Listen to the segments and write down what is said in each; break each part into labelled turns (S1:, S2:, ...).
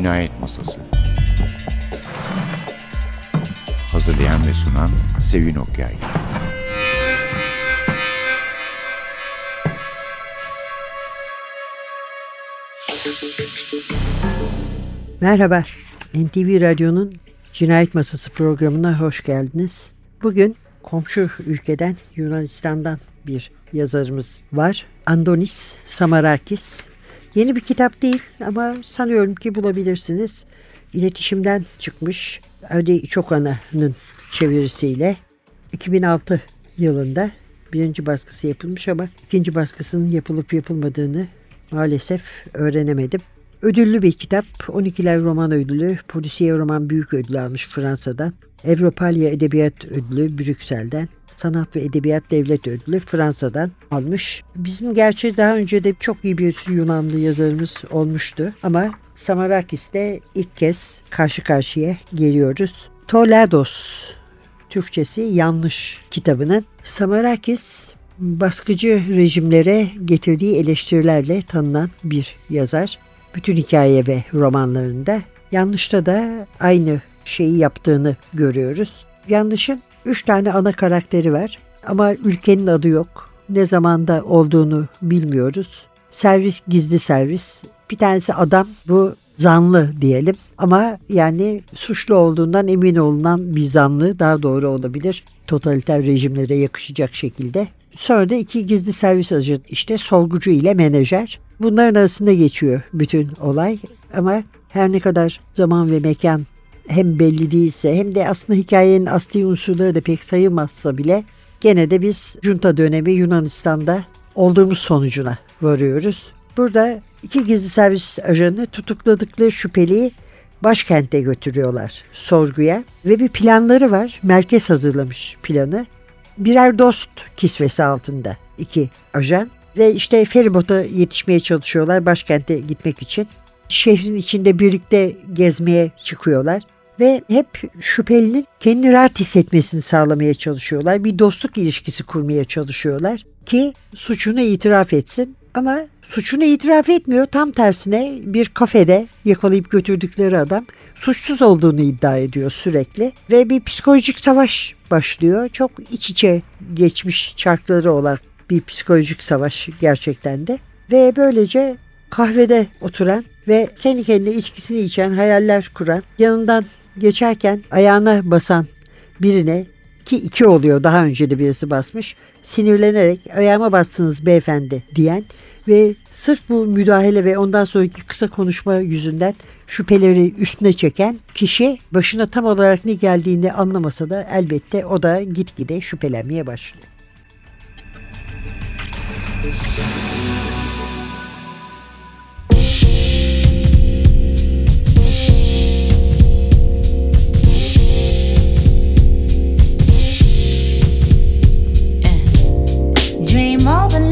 S1: Cinayet Masası Hazırlayan ve sunan Sevin Okyay
S2: Merhaba, NTV Radyo'nun Cinayet Masası programına hoş geldiniz. Bugün komşu ülkeden Yunanistan'dan bir yazarımız var. Andonis Samarakis. Yeni bir kitap değil ama sanıyorum ki bulabilirsiniz. İletişimden çıkmış Öde Çokana'nın çevirisiyle 2006 yılında birinci baskısı yapılmış ama ikinci baskısının yapılıp yapılmadığını maalesef öğrenemedim. Ödüllü bir kitap. 12'ler roman ödülü, polisiye roman büyük ödülü almış Fransa'dan. Evropalya Edebiyat Ödülü Brüksel'den. Sanat ve Edebiyat Devlet Ödülü Fransa'dan almış. Bizim gerçi daha önce de çok iyi bir Yunanlı yazarımız olmuştu ama Samarakis'te ilk kez karşı karşıya geliyoruz. Tolados Türkçesi yanlış kitabının Samarakis baskıcı rejimlere getirdiği eleştirilerle tanınan bir yazar. Bütün hikaye ve romanlarında yanlışta da aynı şeyi yaptığını görüyoruz. Yanlışın üç tane ana karakteri var ama ülkenin adı yok. Ne zamanda olduğunu bilmiyoruz. Servis gizli servis. Bir tanesi adam bu zanlı diyelim ama yani suçlu olduğundan emin olunan bir zanlı daha doğru olabilir. Totaliter rejimlere yakışacak şekilde. Sonra da iki gizli servis ajanı işte sorgucu ile menajer. Bunların arasında geçiyor bütün olay ama her ne kadar zaman ve mekan hem belli değilse hem de aslında hikayenin asli unsurları da pek sayılmazsa bile gene de biz junta dönemi Yunanistan'da olduğumuz sonucuna varıyoruz. Burada iki gizli servis ajanı tutukladıkları şüpheliyi başkente götürüyorlar sorguya ve bir planları var. Merkez hazırlamış planı. Birer dost kisvesi altında iki ajan ve işte feribota yetişmeye çalışıyorlar başkente gitmek için. Şehrin içinde birlikte gezmeye çıkıyorlar ve hep şüphelinin kendini rahat hissetmesini sağlamaya çalışıyorlar. Bir dostluk ilişkisi kurmaya çalışıyorlar ki suçunu itiraf etsin ama suçunu itiraf etmiyor. Tam tersine bir kafede yakalayıp götürdükleri adam suçsuz olduğunu iddia ediyor sürekli ve bir psikolojik savaş başlıyor. Çok iç içe geçmiş çarkları olan bir psikolojik savaş gerçekten de ve böylece kahvede oturan ve kendi kendine içkisini içen, hayaller kuran, yanından geçerken ayağına basan birine ki iki oluyor daha önce de birisi basmış sinirlenerek ayağıma bastınız beyefendi diyen ve sırf bu müdahale ve ondan sonraki kısa konuşma yüzünden şüpheleri üstüne çeken kişi başına tam olarak ne geldiğini anlamasa da elbette o da gitgide şüphelenmeye başlıyor.
S3: dream of an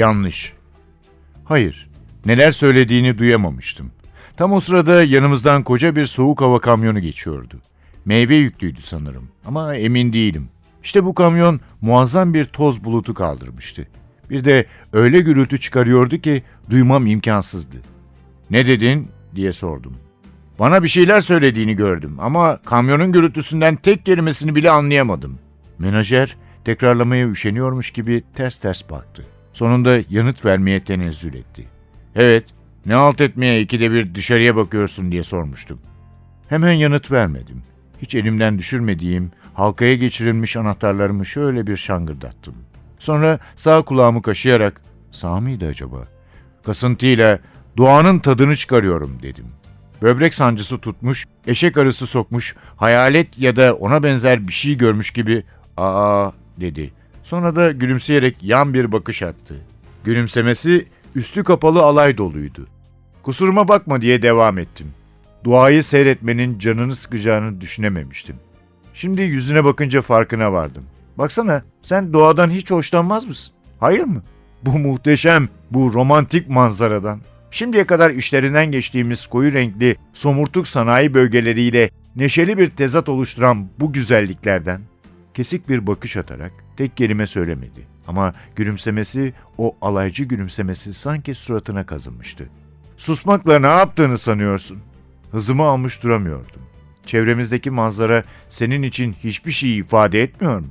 S1: Yanlış. Hayır, neler söylediğini duyamamıştım. Tam o sırada yanımızdan koca bir soğuk hava kamyonu geçiyordu. Meyve yüklüydü sanırım ama emin değilim. İşte bu kamyon muazzam bir toz bulutu kaldırmıştı. Bir de öyle gürültü çıkarıyordu ki duymam imkansızdı. Ne dedin diye sordum. Bana bir şeyler söylediğini gördüm ama kamyonun gürültüsünden tek kelimesini bile anlayamadım. Menajer tekrarlamaya üşeniyormuş gibi ters ters baktı. Sonunda yanıt vermeye tenezzül etti. Evet, ne alt etmeye ikide bir dışarıya bakıyorsun diye sormuştum. Hemen yanıt vermedim. Hiç elimden düşürmediğim halkaya geçirilmiş anahtarlarımı şöyle bir şangırdattım. Sonra sağ kulağımı kaşıyarak, sağ mıydı acaba? Kasıntıyla doğanın tadını çıkarıyorum dedim. Böbrek sancısı tutmuş, eşek arısı sokmuş, hayalet ya da ona benzer bir şey görmüş gibi ''Aa'' dedi. Sonra da gülümseyerek yan bir bakış attı. Gülümsemesi üstü kapalı alay doluydu. Kusuruma bakma diye devam ettim. Duayı seyretmenin canını sıkacağını düşünememiştim. Şimdi yüzüne bakınca farkına vardım. Baksana sen doğadan hiç hoşlanmaz mısın? Hayır mı? Bu muhteşem, bu romantik manzaradan. Şimdiye kadar işlerinden geçtiğimiz koyu renkli, somurtuk sanayi bölgeleriyle neşeli bir tezat oluşturan bu güzelliklerden kesik bir bakış atarak tek kelime söylemedi. Ama gülümsemesi, o alaycı gülümsemesi sanki suratına kazınmıştı. Susmakla ne yaptığını sanıyorsun? Hızımı almış duramıyordum. Çevremizdeki manzara senin için hiçbir şey ifade etmiyor mu?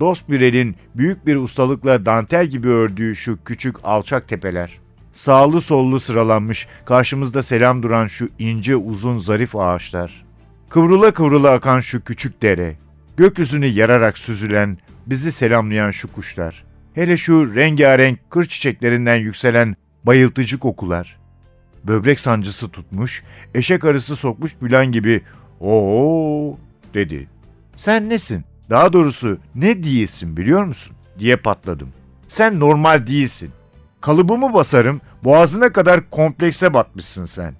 S1: dost bir elin büyük bir ustalıkla dantel gibi ördüğü şu küçük alçak tepeler. Sağlı sollu sıralanmış, karşımızda selam duran şu ince uzun zarif ağaçlar. Kıvrıla kıvrıla akan şu küçük dere. Gökyüzünü yararak süzülen, bizi selamlayan şu kuşlar. Hele şu rengarenk kır çiçeklerinden yükselen bayıltıcı kokular. Böbrek sancısı tutmuş, eşek arısı sokmuş Bülent gibi "Oo!" dedi. Sen nesin? Daha doğrusu ne diyesin biliyor musun? diye patladım. Sen normal değilsin. Kalıbımı basarım, boğazına kadar komplekse batmışsın sen.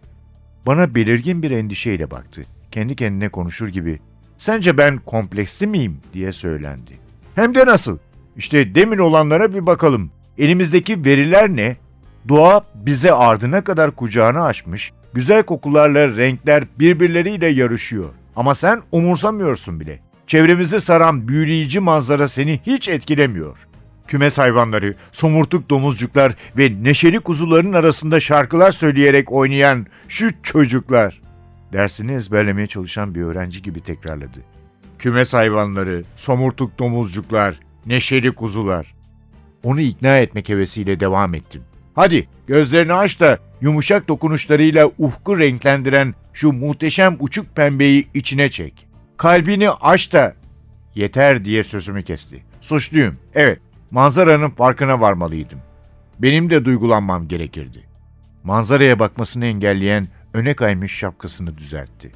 S1: Bana belirgin bir endişeyle baktı. Kendi kendine konuşur gibi. Sence ben kompleksli miyim diye söylendi. Hem de nasıl? İşte demin olanlara bir bakalım. Elimizdeki veriler ne? Doğa bize ardına kadar kucağını açmış, güzel kokularla renkler birbirleriyle yarışıyor. Ama sen umursamıyorsun bile. Çevremizi saran büyüleyici manzara seni hiç etkilemiyor. Kümes hayvanları, somurtuk domuzcuklar ve neşeli kuzuların arasında şarkılar söyleyerek oynayan şu çocuklar. Dersini ezberlemeye çalışan bir öğrenci gibi tekrarladı. Kümes hayvanları, somurtuk domuzcuklar, neşeli kuzular. Onu ikna etmek hevesiyle devam ettim. Hadi gözlerini aç da yumuşak dokunuşlarıyla ufku renklendiren şu muhteşem uçuk pembeyi içine çek. Kalbini aç da yeter diye sözümü kesti. Suçluyum. Evet, manzaranın farkına varmalıydım. Benim de duygulanmam gerekirdi. Manzaraya bakmasını engelleyen öne kaymış şapkasını düzeltti.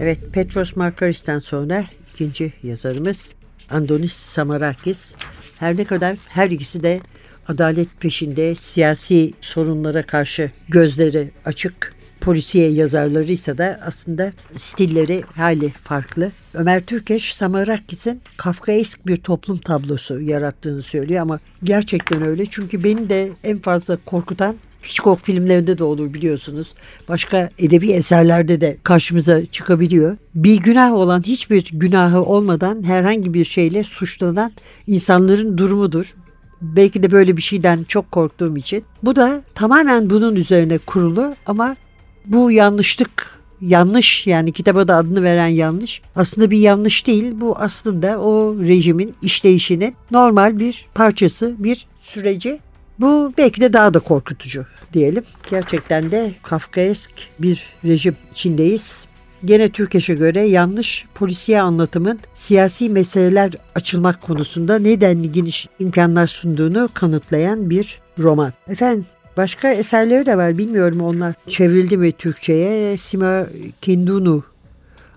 S2: Evet, Petros Markaris'ten sonra ikinci yazarımız Andonis Samarakis. Her ne kadar her ikisi de adalet peşinde siyasi sorunlara karşı gözleri açık polisiye yazarlarıysa da aslında stilleri hali farklı. Ömer Türkeş Samarakis'in Kafkaesk bir toplum tablosu yarattığını söylüyor ama gerçekten öyle. Çünkü beni de en fazla korkutan Hitchcock filmlerinde de olur biliyorsunuz. Başka edebi eserlerde de karşımıza çıkabiliyor. Bir günah olan hiçbir günahı olmadan herhangi bir şeyle suçlanan insanların durumudur. Belki de böyle bir şeyden çok korktuğum için. Bu da tamamen bunun üzerine kurulu ama bu yanlışlık yanlış yani kitaba da adını veren yanlış aslında bir yanlış değil bu aslında o rejimin işleyişinin normal bir parçası bir süreci bu belki de daha da korkutucu diyelim. Gerçekten de Kafkaesk bir rejim içindeyiz. Gene Türkeş'e göre yanlış polisiye anlatımın siyasi meseleler açılmak konusunda nedenli geniş imkanlar sunduğunu kanıtlayan bir roman. Efendim başka eserleri de var bilmiyorum onlar çevrildi mi Türkçe'ye. Sima Kindunu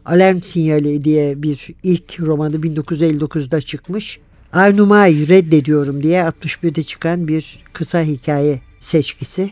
S2: Alarm Sinyali diye bir ilk romanı 1959'da çıkmış. Arnuma'yı reddediyorum diye 61'de çıkan bir kısa hikaye seçkisi.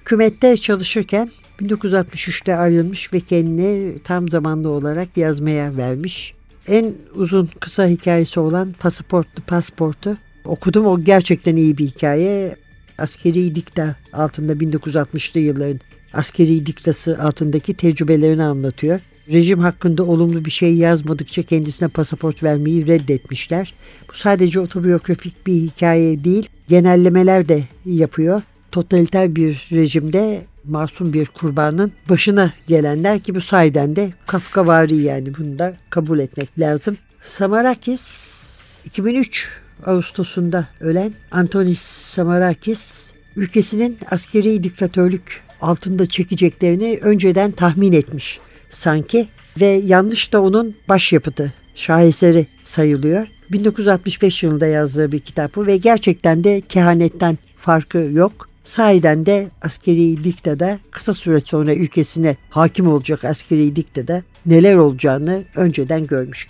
S2: Hükümette çalışırken 1963'te ayrılmış ve kendini tam zamanlı olarak yazmaya vermiş. En uzun kısa hikayesi olan Pasaportlu Pasportu okudum. O gerçekten iyi bir hikaye. Askeri dikta altında 1960'lı yılların askeri diktası altındaki tecrübelerini anlatıyor. Rejim hakkında olumlu bir şey yazmadıkça kendisine pasaport vermeyi reddetmişler. Bu sadece otobiyografik bir hikaye değil, genellemeler de yapıyor. Totaliter bir rejimde masum bir kurbanın başına gelenler ki bu sayeden de Kafkavari yani bunu da kabul etmek lazım. Samarakis 2003 Ağustos'unda ölen Antonis Samarakis ülkesinin askeri diktatörlük altında çekeceklerini önceden tahmin etmiş sanki ve yanlış da onun başyapıtı, şaheseri sayılıyor. 1965 yılında yazdığı bir kitap bu ve gerçekten de kehanetten farkı yok. Sahiden de askeri diktada kısa süre sonra ülkesine hakim olacak askeri diktada neler olacağını önceden görmüş.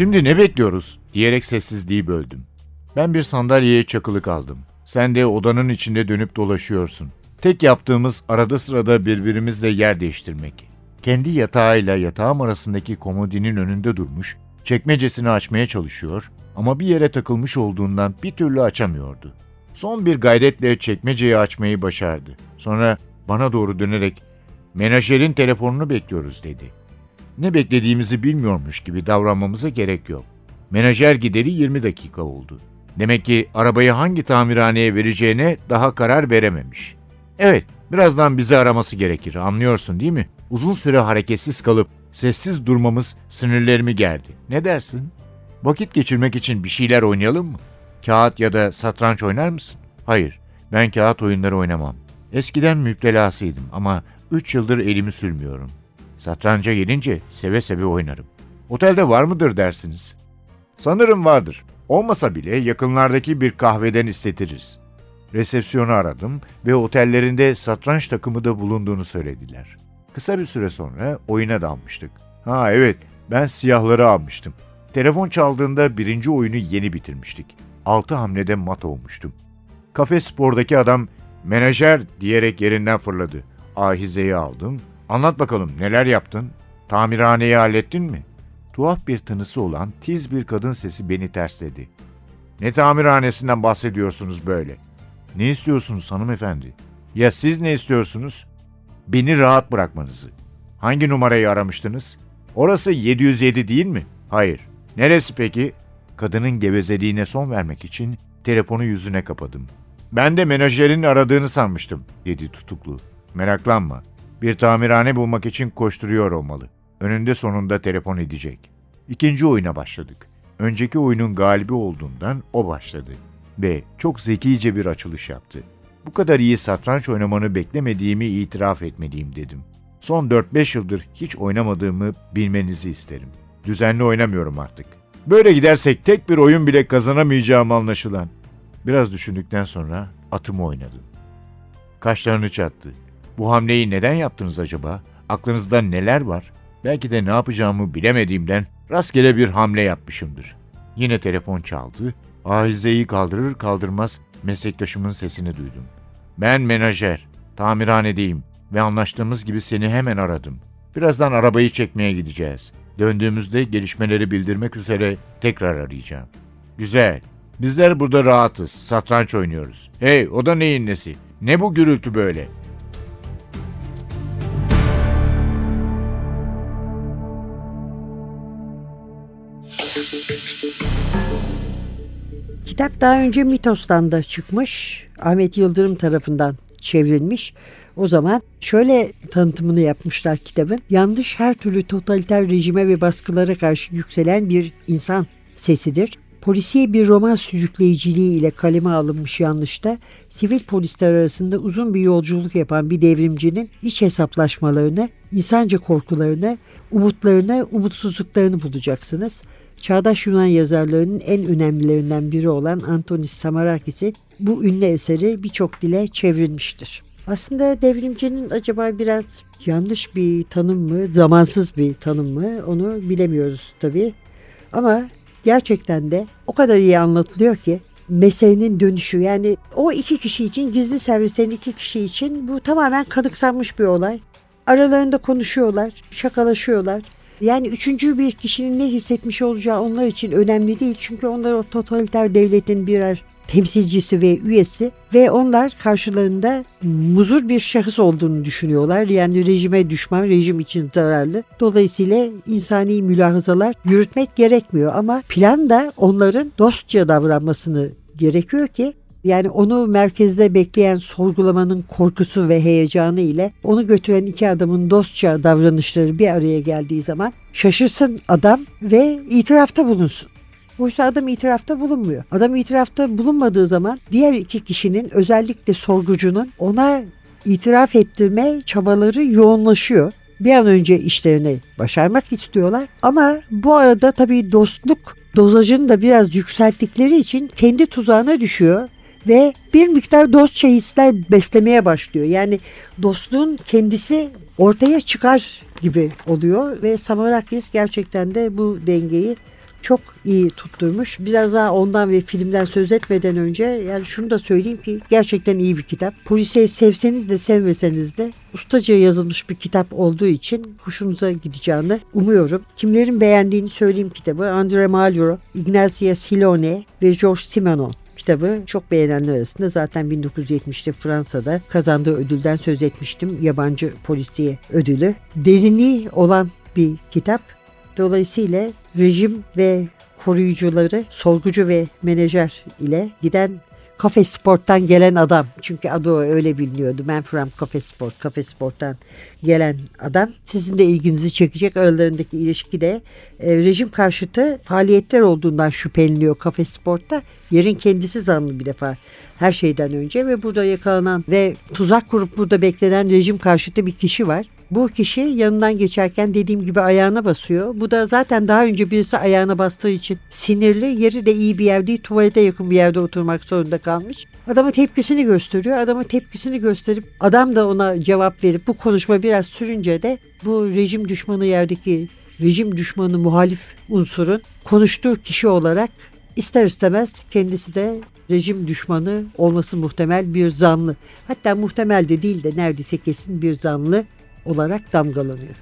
S1: Şimdi ne bekliyoruz diyerek sessizliği böldüm. Ben bir sandalyeye çakılı kaldım. Sen de odanın içinde dönüp dolaşıyorsun. Tek yaptığımız arada sırada birbirimizle yer değiştirmek. Kendi yatağıyla yatağım arasındaki komodinin önünde durmuş, çekmecesini açmaya çalışıyor ama bir yere takılmış olduğundan bir türlü açamıyordu. Son bir gayretle çekmeceyi açmayı başardı. Sonra bana doğru dönerek menajerin telefonunu bekliyoruz dedi. Ne beklediğimizi bilmiyormuş gibi davranmamıza gerek yok. Menajer gideri 20 dakika oldu. Demek ki arabayı hangi tamirhaneye vereceğine daha karar verememiş. Evet, birazdan bizi araması gerekir, anlıyorsun değil mi? Uzun süre hareketsiz kalıp sessiz durmamız sinirlerimi gerdi. Ne dersin? Vakit geçirmek için bir şeyler oynayalım mı? Kağıt ya da satranç oynar mısın? Hayır, ben kağıt oyunları oynamam. Eskiden müptelasıydım ama 3 yıldır elimi sürmüyorum. Satranca gelince seve seve oynarım. Otelde var mıdır dersiniz? Sanırım vardır. Olmasa bile yakınlardaki bir kahveden istetiriz. Resepsiyonu aradım ve otellerinde satranç takımı da bulunduğunu söylediler. Kısa bir süre sonra oyuna dalmıştık. Ha evet, ben siyahları almıştım. Telefon çaldığında birinci oyunu yeni bitirmiştik. Altı hamlede mat olmuştum. Kafe spordaki adam menajer diyerek yerinden fırladı. Ahizeyi aldım. Anlat bakalım neler yaptın? Tamirhaneyi hallettin mi? Tuhaf bir tınısı olan tiz bir kadın sesi beni tersledi. Ne tamirhanesinden bahsediyorsunuz böyle? Ne istiyorsunuz hanımefendi? Ya siz ne istiyorsunuz? Beni rahat bırakmanızı. Hangi numarayı aramıştınız? Orası 707 değil mi? Hayır. Neresi peki? Kadının gevezeliğine son vermek için telefonu yüzüne kapadım. Ben de menajerin aradığını sanmıştım, dedi tutuklu. Meraklanma. Bir tamirhane bulmak için koşturuyor olmalı. Önünde sonunda telefon edecek. İkinci oyuna başladık. Önceki oyunun galibi olduğundan o başladı. Ve çok zekice bir açılış yaptı. Bu kadar iyi satranç oynamanı beklemediğimi itiraf etmeliyim dedim. Son 4-5 yıldır hiç oynamadığımı bilmenizi isterim. Düzenli oynamıyorum artık. Böyle gidersek tek bir oyun bile kazanamayacağım anlaşılan. Biraz düşündükten sonra atımı oynadım. Kaşlarını çattı. Bu hamleyi neden yaptınız acaba? Aklınızda neler var? Belki de ne yapacağımı bilemediğimden rastgele bir hamle yapmışımdır. Yine telefon çaldı. Ahizeyi kaldırır kaldırmaz meslektaşımın sesini duydum. Ben menajer, tamirhanedeyim ve anlaştığımız gibi seni hemen aradım. Birazdan arabayı çekmeye gideceğiz. Döndüğümüzde gelişmeleri bildirmek üzere tekrar arayacağım. Güzel. Bizler burada rahatız, satranç oynuyoruz. Hey, o da neyin nesi? Ne bu gürültü böyle?
S2: Kitap daha önce Mitos'tan da çıkmış. Ahmet Yıldırım tarafından çevrilmiş. O zaman şöyle tanıtımını yapmışlar kitabın. Yanlış her türlü totaliter rejime ve baskılara karşı yükselen bir insan sesidir. Polisiye bir roman sürükleyiciliği ile kaleme alınmış yanlışta sivil polisler arasında uzun bir yolculuk yapan bir devrimcinin iç hesaplaşmalarını, insanca korkularını, umutlarını, umutsuzluklarını bulacaksınız. Çağdaş Yunan yazarlarının en önemlilerinden biri olan Antonis Samarakis'in bu ünlü eseri birçok dile çevrilmiştir. Aslında devrimcinin acaba biraz yanlış bir tanım mı, zamansız bir tanım mı onu bilemiyoruz tabii. Ama gerçekten de o kadar iyi anlatılıyor ki meselenin dönüşü yani o iki kişi için gizli servislerin iki kişi için bu tamamen kanıksanmış bir olay. Aralarında konuşuyorlar, şakalaşıyorlar. Yani üçüncü bir kişinin ne hissetmiş olacağı onlar için önemli değil. Çünkü onlar o totaliter devletin birer temsilcisi ve üyesi ve onlar karşılarında muzur bir şahıs olduğunu düşünüyorlar. Yani rejime düşman, rejim için zararlı. Dolayısıyla insani mülahazalar yürütmek gerekmiyor ama plan da onların dostça davranmasını gerekiyor ki yani onu merkezde bekleyen sorgulamanın korkusu ve heyecanı ile onu götüren iki adamın dostça davranışları bir araya geldiği zaman şaşırsın adam ve itirafta bulunsun. Oysa adam itirafta bulunmuyor. Adam itirafta bulunmadığı zaman diğer iki kişinin özellikle sorgucunun ona itiraf ettirme çabaları yoğunlaşıyor. Bir an önce işlerini başarmak istiyorlar. Ama bu arada tabii dostluk dozajını da biraz yükselttikleri için kendi tuzağına düşüyor ve bir miktar dostça hisler beslemeye başlıyor. Yani dostluğun kendisi ortaya çıkar gibi oluyor ve Samarakis gerçekten de bu dengeyi çok iyi tutturmuş. Biraz daha ondan ve filmden söz etmeden önce yani şunu da söyleyeyim ki gerçekten iyi bir kitap. Polisiye sevseniz de sevmeseniz de ustaca yazılmış bir kitap olduğu için hoşunuza gideceğini umuyorum. Kimlerin beğendiğini söyleyeyim kitabı. Andre Malraux, Ignacia Silone ve George Simenon kitabı çok beğenenler arasında zaten 1970'te Fransa'da kazandığı ödülden söz etmiştim. Yabancı polisiye ödülü. Derinliği olan bir kitap. Dolayısıyla rejim ve koruyucuları, sorgucu ve menajer ile giden Kafe Sport'tan gelen adam. Çünkü adı öyle biliniyordu. Man from Kafe Sport, Kafe Sport'tan gelen adam. Sizin de ilginizi çekecek aralarındaki ilişki de e, rejim karşıtı faaliyetler olduğundan şüpheleniyor Kafe Sport'ta. Yerin kendisi zanlı bir defa her şeyden önce ve burada yakalanan ve tuzak kurup burada beklenen rejim karşıtı bir kişi var. Bu kişi yanından geçerken dediğim gibi ayağına basıyor. Bu da zaten daha önce birisi ayağına bastığı için sinirli. Yeri de iyi bir yer değil. Tuvalete yakın bir yerde oturmak zorunda kalmış. Adama tepkisini gösteriyor. Adama tepkisini gösterip adam da ona cevap verip bu konuşma biraz sürünce de bu rejim düşmanı yerdeki rejim düşmanı muhalif unsurun konuştuğu kişi olarak ister istemez kendisi de rejim düşmanı olması muhtemel bir zanlı. Hatta muhtemel de değil de neredeyse kesin bir zanlı olarak damgalanıyor.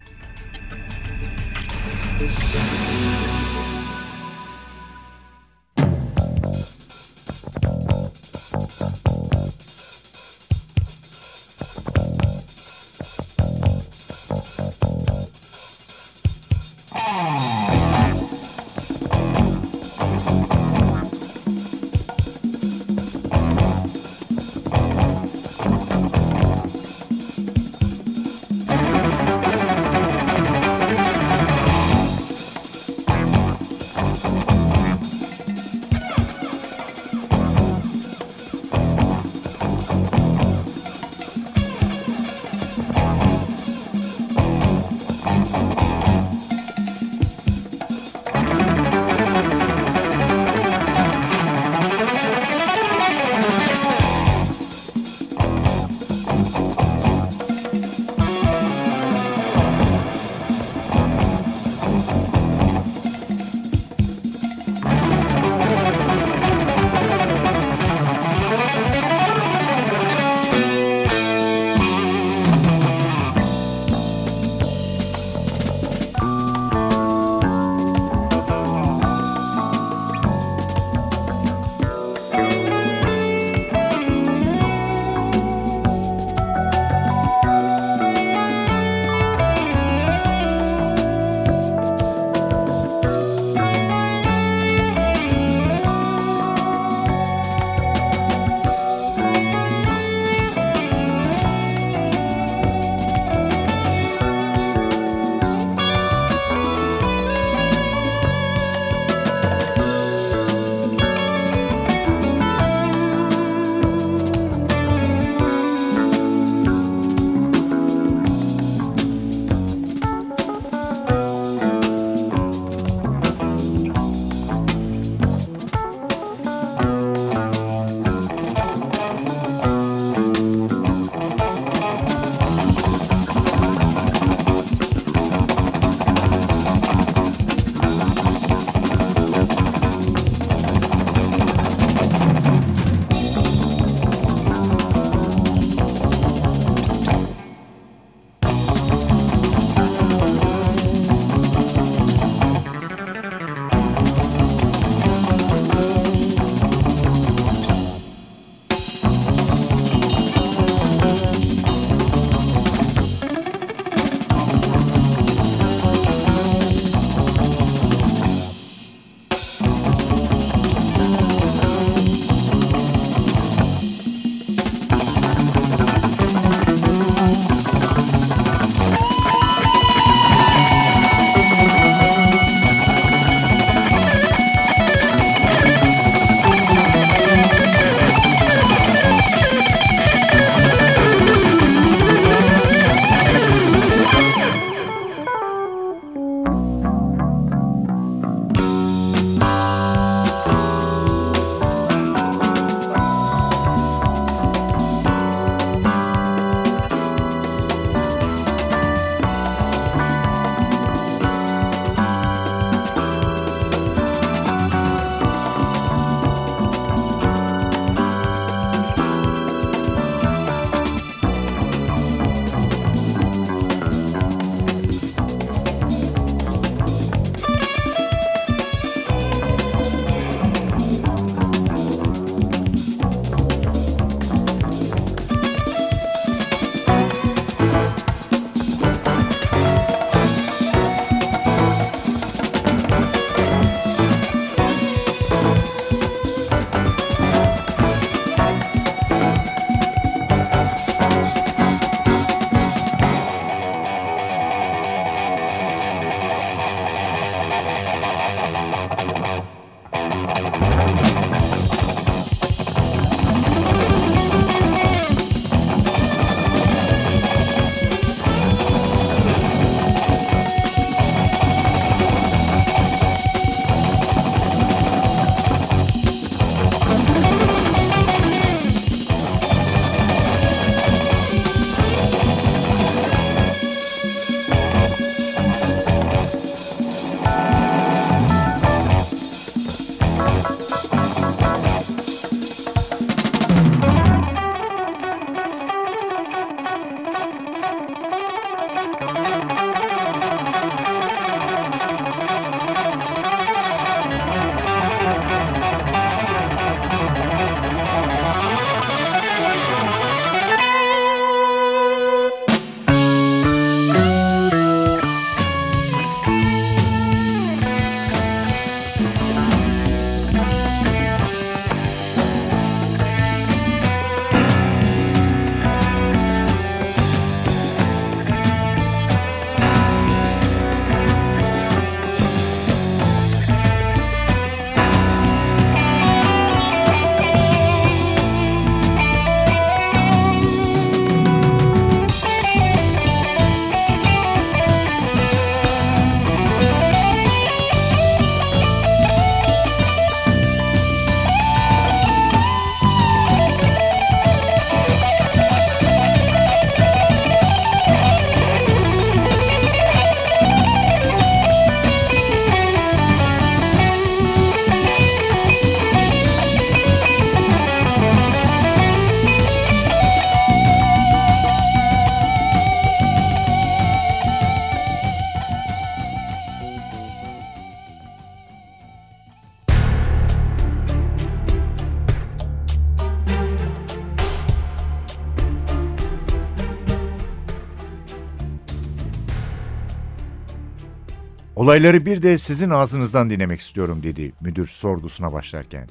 S1: Olayları bir de sizin ağzınızdan dinlemek istiyorum dedi müdür sorgusuna başlarken.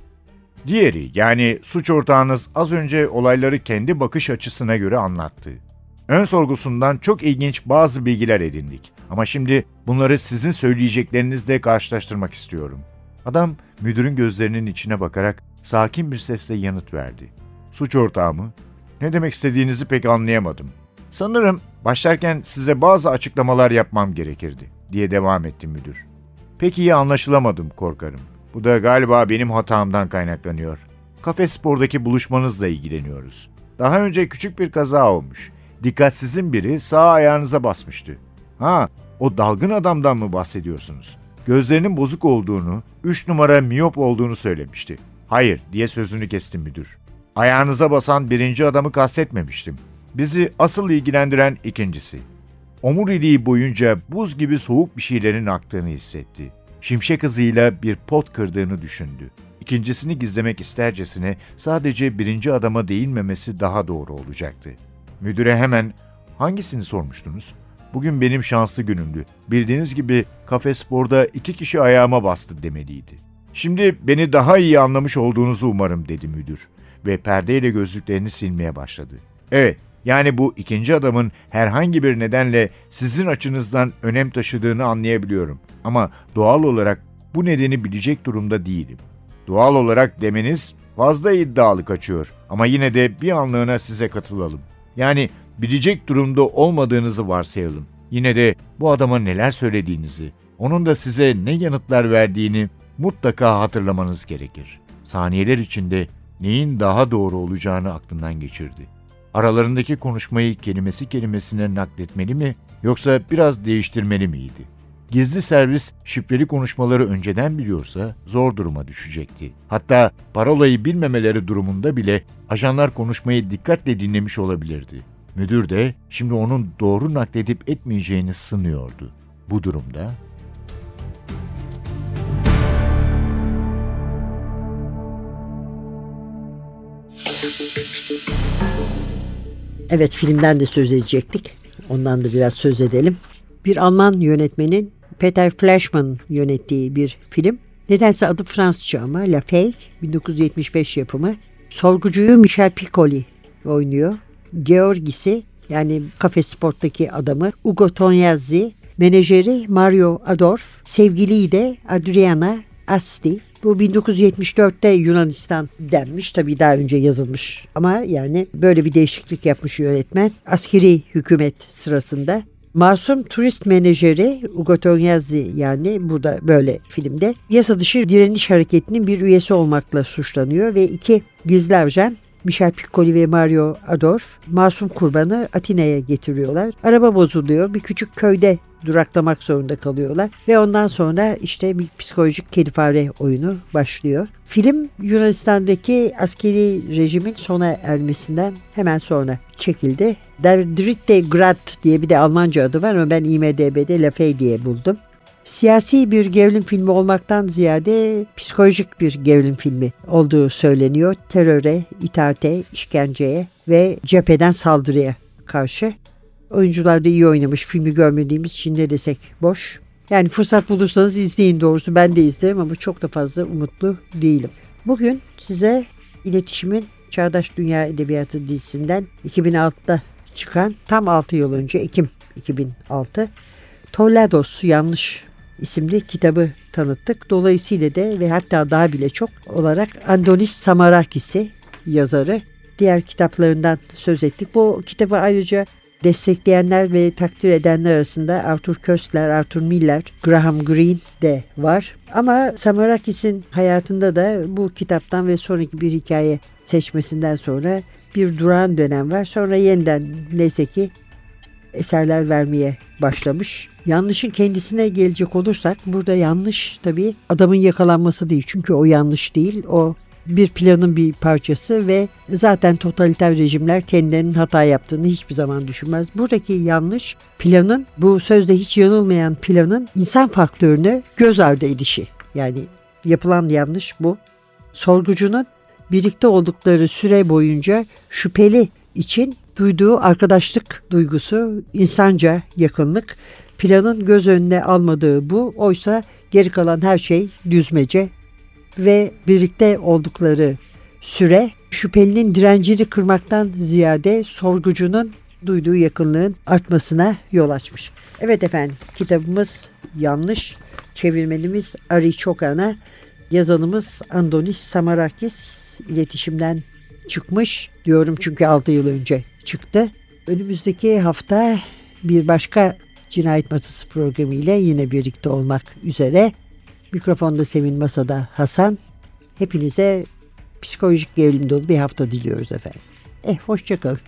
S1: Diğeri yani suç ortağınız az önce olayları kendi bakış açısına göre anlattı. Ön sorgusundan çok ilginç bazı bilgiler edindik. Ama şimdi bunları sizin söyleyeceklerinizle karşılaştırmak istiyorum. Adam müdürün gözlerinin içine bakarak sakin bir sesle yanıt verdi. Suç ortağı mı? Ne demek istediğinizi pek anlayamadım. Sanırım başlarken size bazı açıklamalar yapmam gerekirdi diye devam etti müdür. Pek iyi anlaşılamadım korkarım. Bu da galiba benim hatamdan kaynaklanıyor. Kafe spordaki buluşmanızla ilgileniyoruz. Daha önce küçük bir kaza olmuş. Dikkatsizin biri sağ ayağınıza basmıştı. Ha, o dalgın adamdan mı bahsediyorsunuz? Gözlerinin bozuk olduğunu, 3 numara miyop olduğunu söylemişti. Hayır diye sözünü kestim müdür. Ayağınıza basan birinci adamı kastetmemiştim. Bizi asıl ilgilendiren ikincisi. Omuriliği boyunca buz gibi soğuk bir şeylerin aktığını hissetti. Şimşek hızıyla bir pot kırdığını düşündü. İkincisini gizlemek istercesine sadece birinci adama değinmemesi daha doğru olacaktı. Müdüre hemen hangisini sormuştunuz? Bugün benim şanslı günümdü. Bildiğiniz gibi kafe sporda iki kişi ayağıma bastı demeliydi. Şimdi beni daha iyi anlamış olduğunuzu umarım dedi müdür ve perdeyle gözlüklerini silmeye başladı. Evet, yani bu ikinci adamın herhangi bir nedenle sizin açınızdan önem taşıdığını anlayabiliyorum. Ama doğal olarak bu nedeni bilecek durumda değilim. Doğal olarak demeniz fazla iddialı kaçıyor ama yine de bir anlığına size katılalım. Yani bilecek durumda olmadığınızı varsayalım. Yine de bu adama neler söylediğinizi, onun da size ne yanıtlar verdiğini mutlaka hatırlamanız gerekir. Saniyeler içinde neyin daha doğru olacağını aklından geçirdi. Aralarındaki konuşmayı kelimesi kelimesine nakletmeli mi yoksa biraz değiştirmeli miydi? Gizli servis şifreli konuşmaları önceden biliyorsa zor duruma düşecekti. Hatta parolayı bilmemeleri durumunda bile ajanlar konuşmayı dikkatle dinlemiş olabilirdi. Müdür de şimdi onun doğru nakledip etmeyeceğini sınıyordu. Bu durumda
S2: Evet filmden de söz edecektik. Ondan da biraz söz edelim. Bir Alman yönetmenin Peter Flashman yönettiği bir film. Nedense adı Fransızca ama La Fake 1975 yapımı. Sorgucuyu Michel Piccoli oynuyor. Georgis'i yani kafe sporttaki adamı Ugo Tognazzi, menajeri Mario Adorf, sevgiliyi de Adriana Asti. Bu 1974'te Yunanistan denmiş. Tabii daha önce yazılmış. Ama yani böyle bir değişiklik yapmış yönetmen. Askeri hükümet sırasında Masum turist menajeri Ugo Tognazzi yani burada böyle filmde yasa dışı direniş hareketinin bir üyesi olmakla suçlanıyor ve iki gizli ajan Michel Piccoli ve Mario Adorf masum kurbanı Atina'ya getiriyorlar. Araba bozuluyor. Bir küçük köyde duraklamak zorunda kalıyorlar. Ve ondan sonra işte bir psikolojik kedi fare oyunu başlıyor. Film Yunanistan'daki askeri rejimin sona ermesinden hemen sonra çekildi. Der Dritte Grad diye bir de Almanca adı var ama ben IMDB'de La Fey diye buldum siyasi bir gerilim filmi olmaktan ziyade psikolojik bir gerilim filmi olduğu söyleniyor. Teröre, itaate, işkenceye ve cepheden saldırıya karşı. Oyuncular da iyi oynamış. Filmi görmediğimiz için ne desek boş. Yani fırsat bulursanız izleyin doğrusu. Ben de izlerim ama çok da fazla umutlu değilim. Bugün size iletişimin Çağdaş Dünya Edebiyatı dizisinden 2006'da çıkan tam 6 yıl önce Ekim 2006 Toledos yanlış isimli kitabı tanıttık. Dolayısıyla da ve hatta daha bile çok olarak Andonis Samarakis'i yazarı diğer kitaplarından söz ettik. Bu kitabı ayrıca destekleyenler ve takdir edenler arasında Arthur Köstler, Arthur Miller, Graham Greene de var. Ama Samarakis'in hayatında da bu kitaptan ve sonraki bir hikaye seçmesinden sonra bir duran dönem var. Sonra yeniden neyse ki eserler vermeye başlamış. Yanlışın kendisine gelecek olursak burada yanlış tabii adamın yakalanması değil. Çünkü o yanlış değil. O bir planın bir parçası ve zaten totaliter rejimler kendilerinin hata yaptığını hiçbir zaman düşünmez. Buradaki yanlış planın bu sözde hiç yanılmayan planın insan faktörünü göz ardı edişi. Yani yapılan yanlış bu. Sorgucunun birlikte oldukları süre boyunca şüpheli için duyduğu arkadaşlık duygusu, insanca yakınlık Planın göz önüne almadığı bu. Oysa geri kalan her şey düzmece ve birlikte oldukları süre şüphelinin direncini kırmaktan ziyade sorgucunun duyduğu yakınlığın artmasına yol açmış. Evet efendim kitabımız yanlış. Çevirmenimiz Ari Çokan'a, yazanımız Andonis Samarakis iletişimden çıkmış diyorum çünkü 6 yıl önce çıktı. Önümüzdeki hafta bir başka Cinayet Masası programı ile yine birlikte olmak üzere. Mikrofonda Sevin Masa'da Hasan. Hepinize psikolojik gerilim dolu bir hafta diliyoruz efendim. Eh hoşçakalın.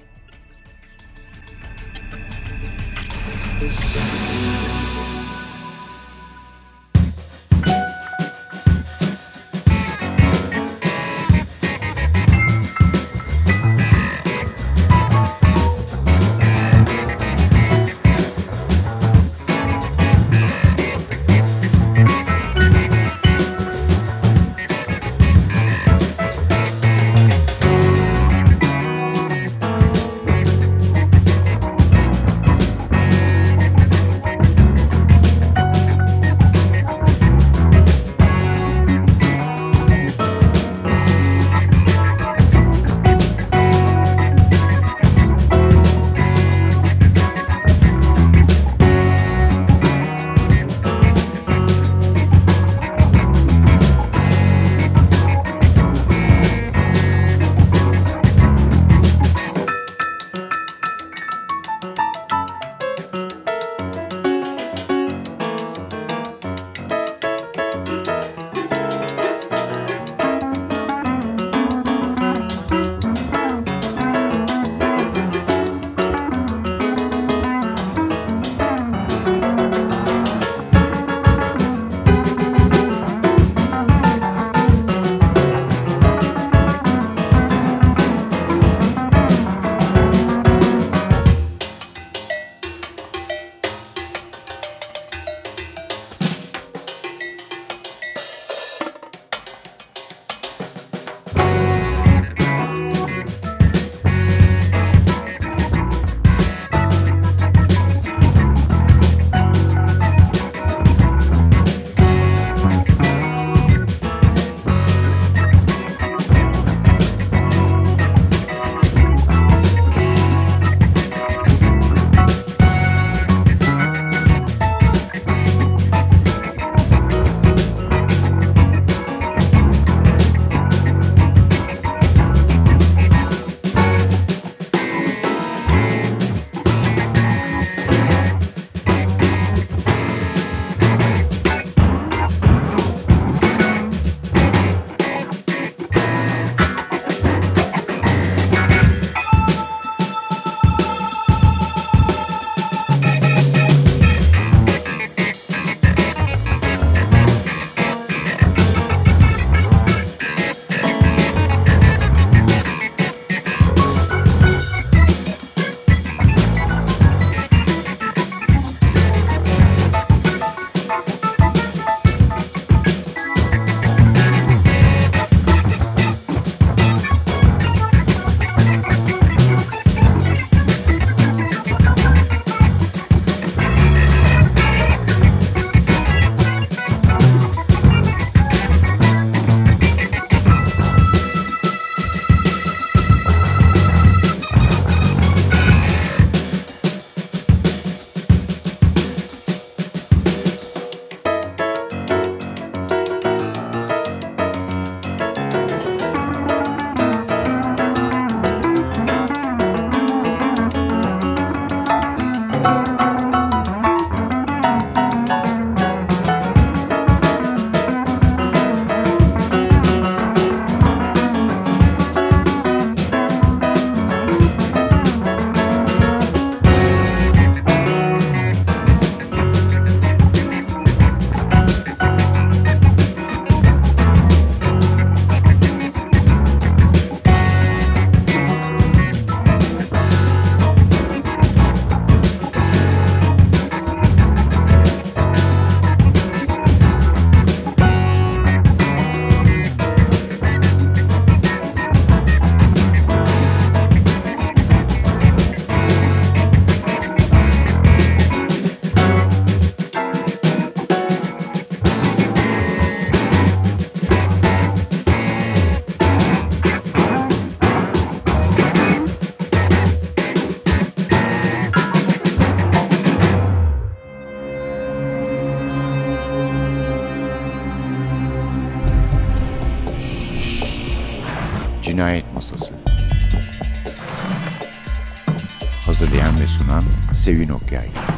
S1: Hazırlayan ve sunan Sevin Okyay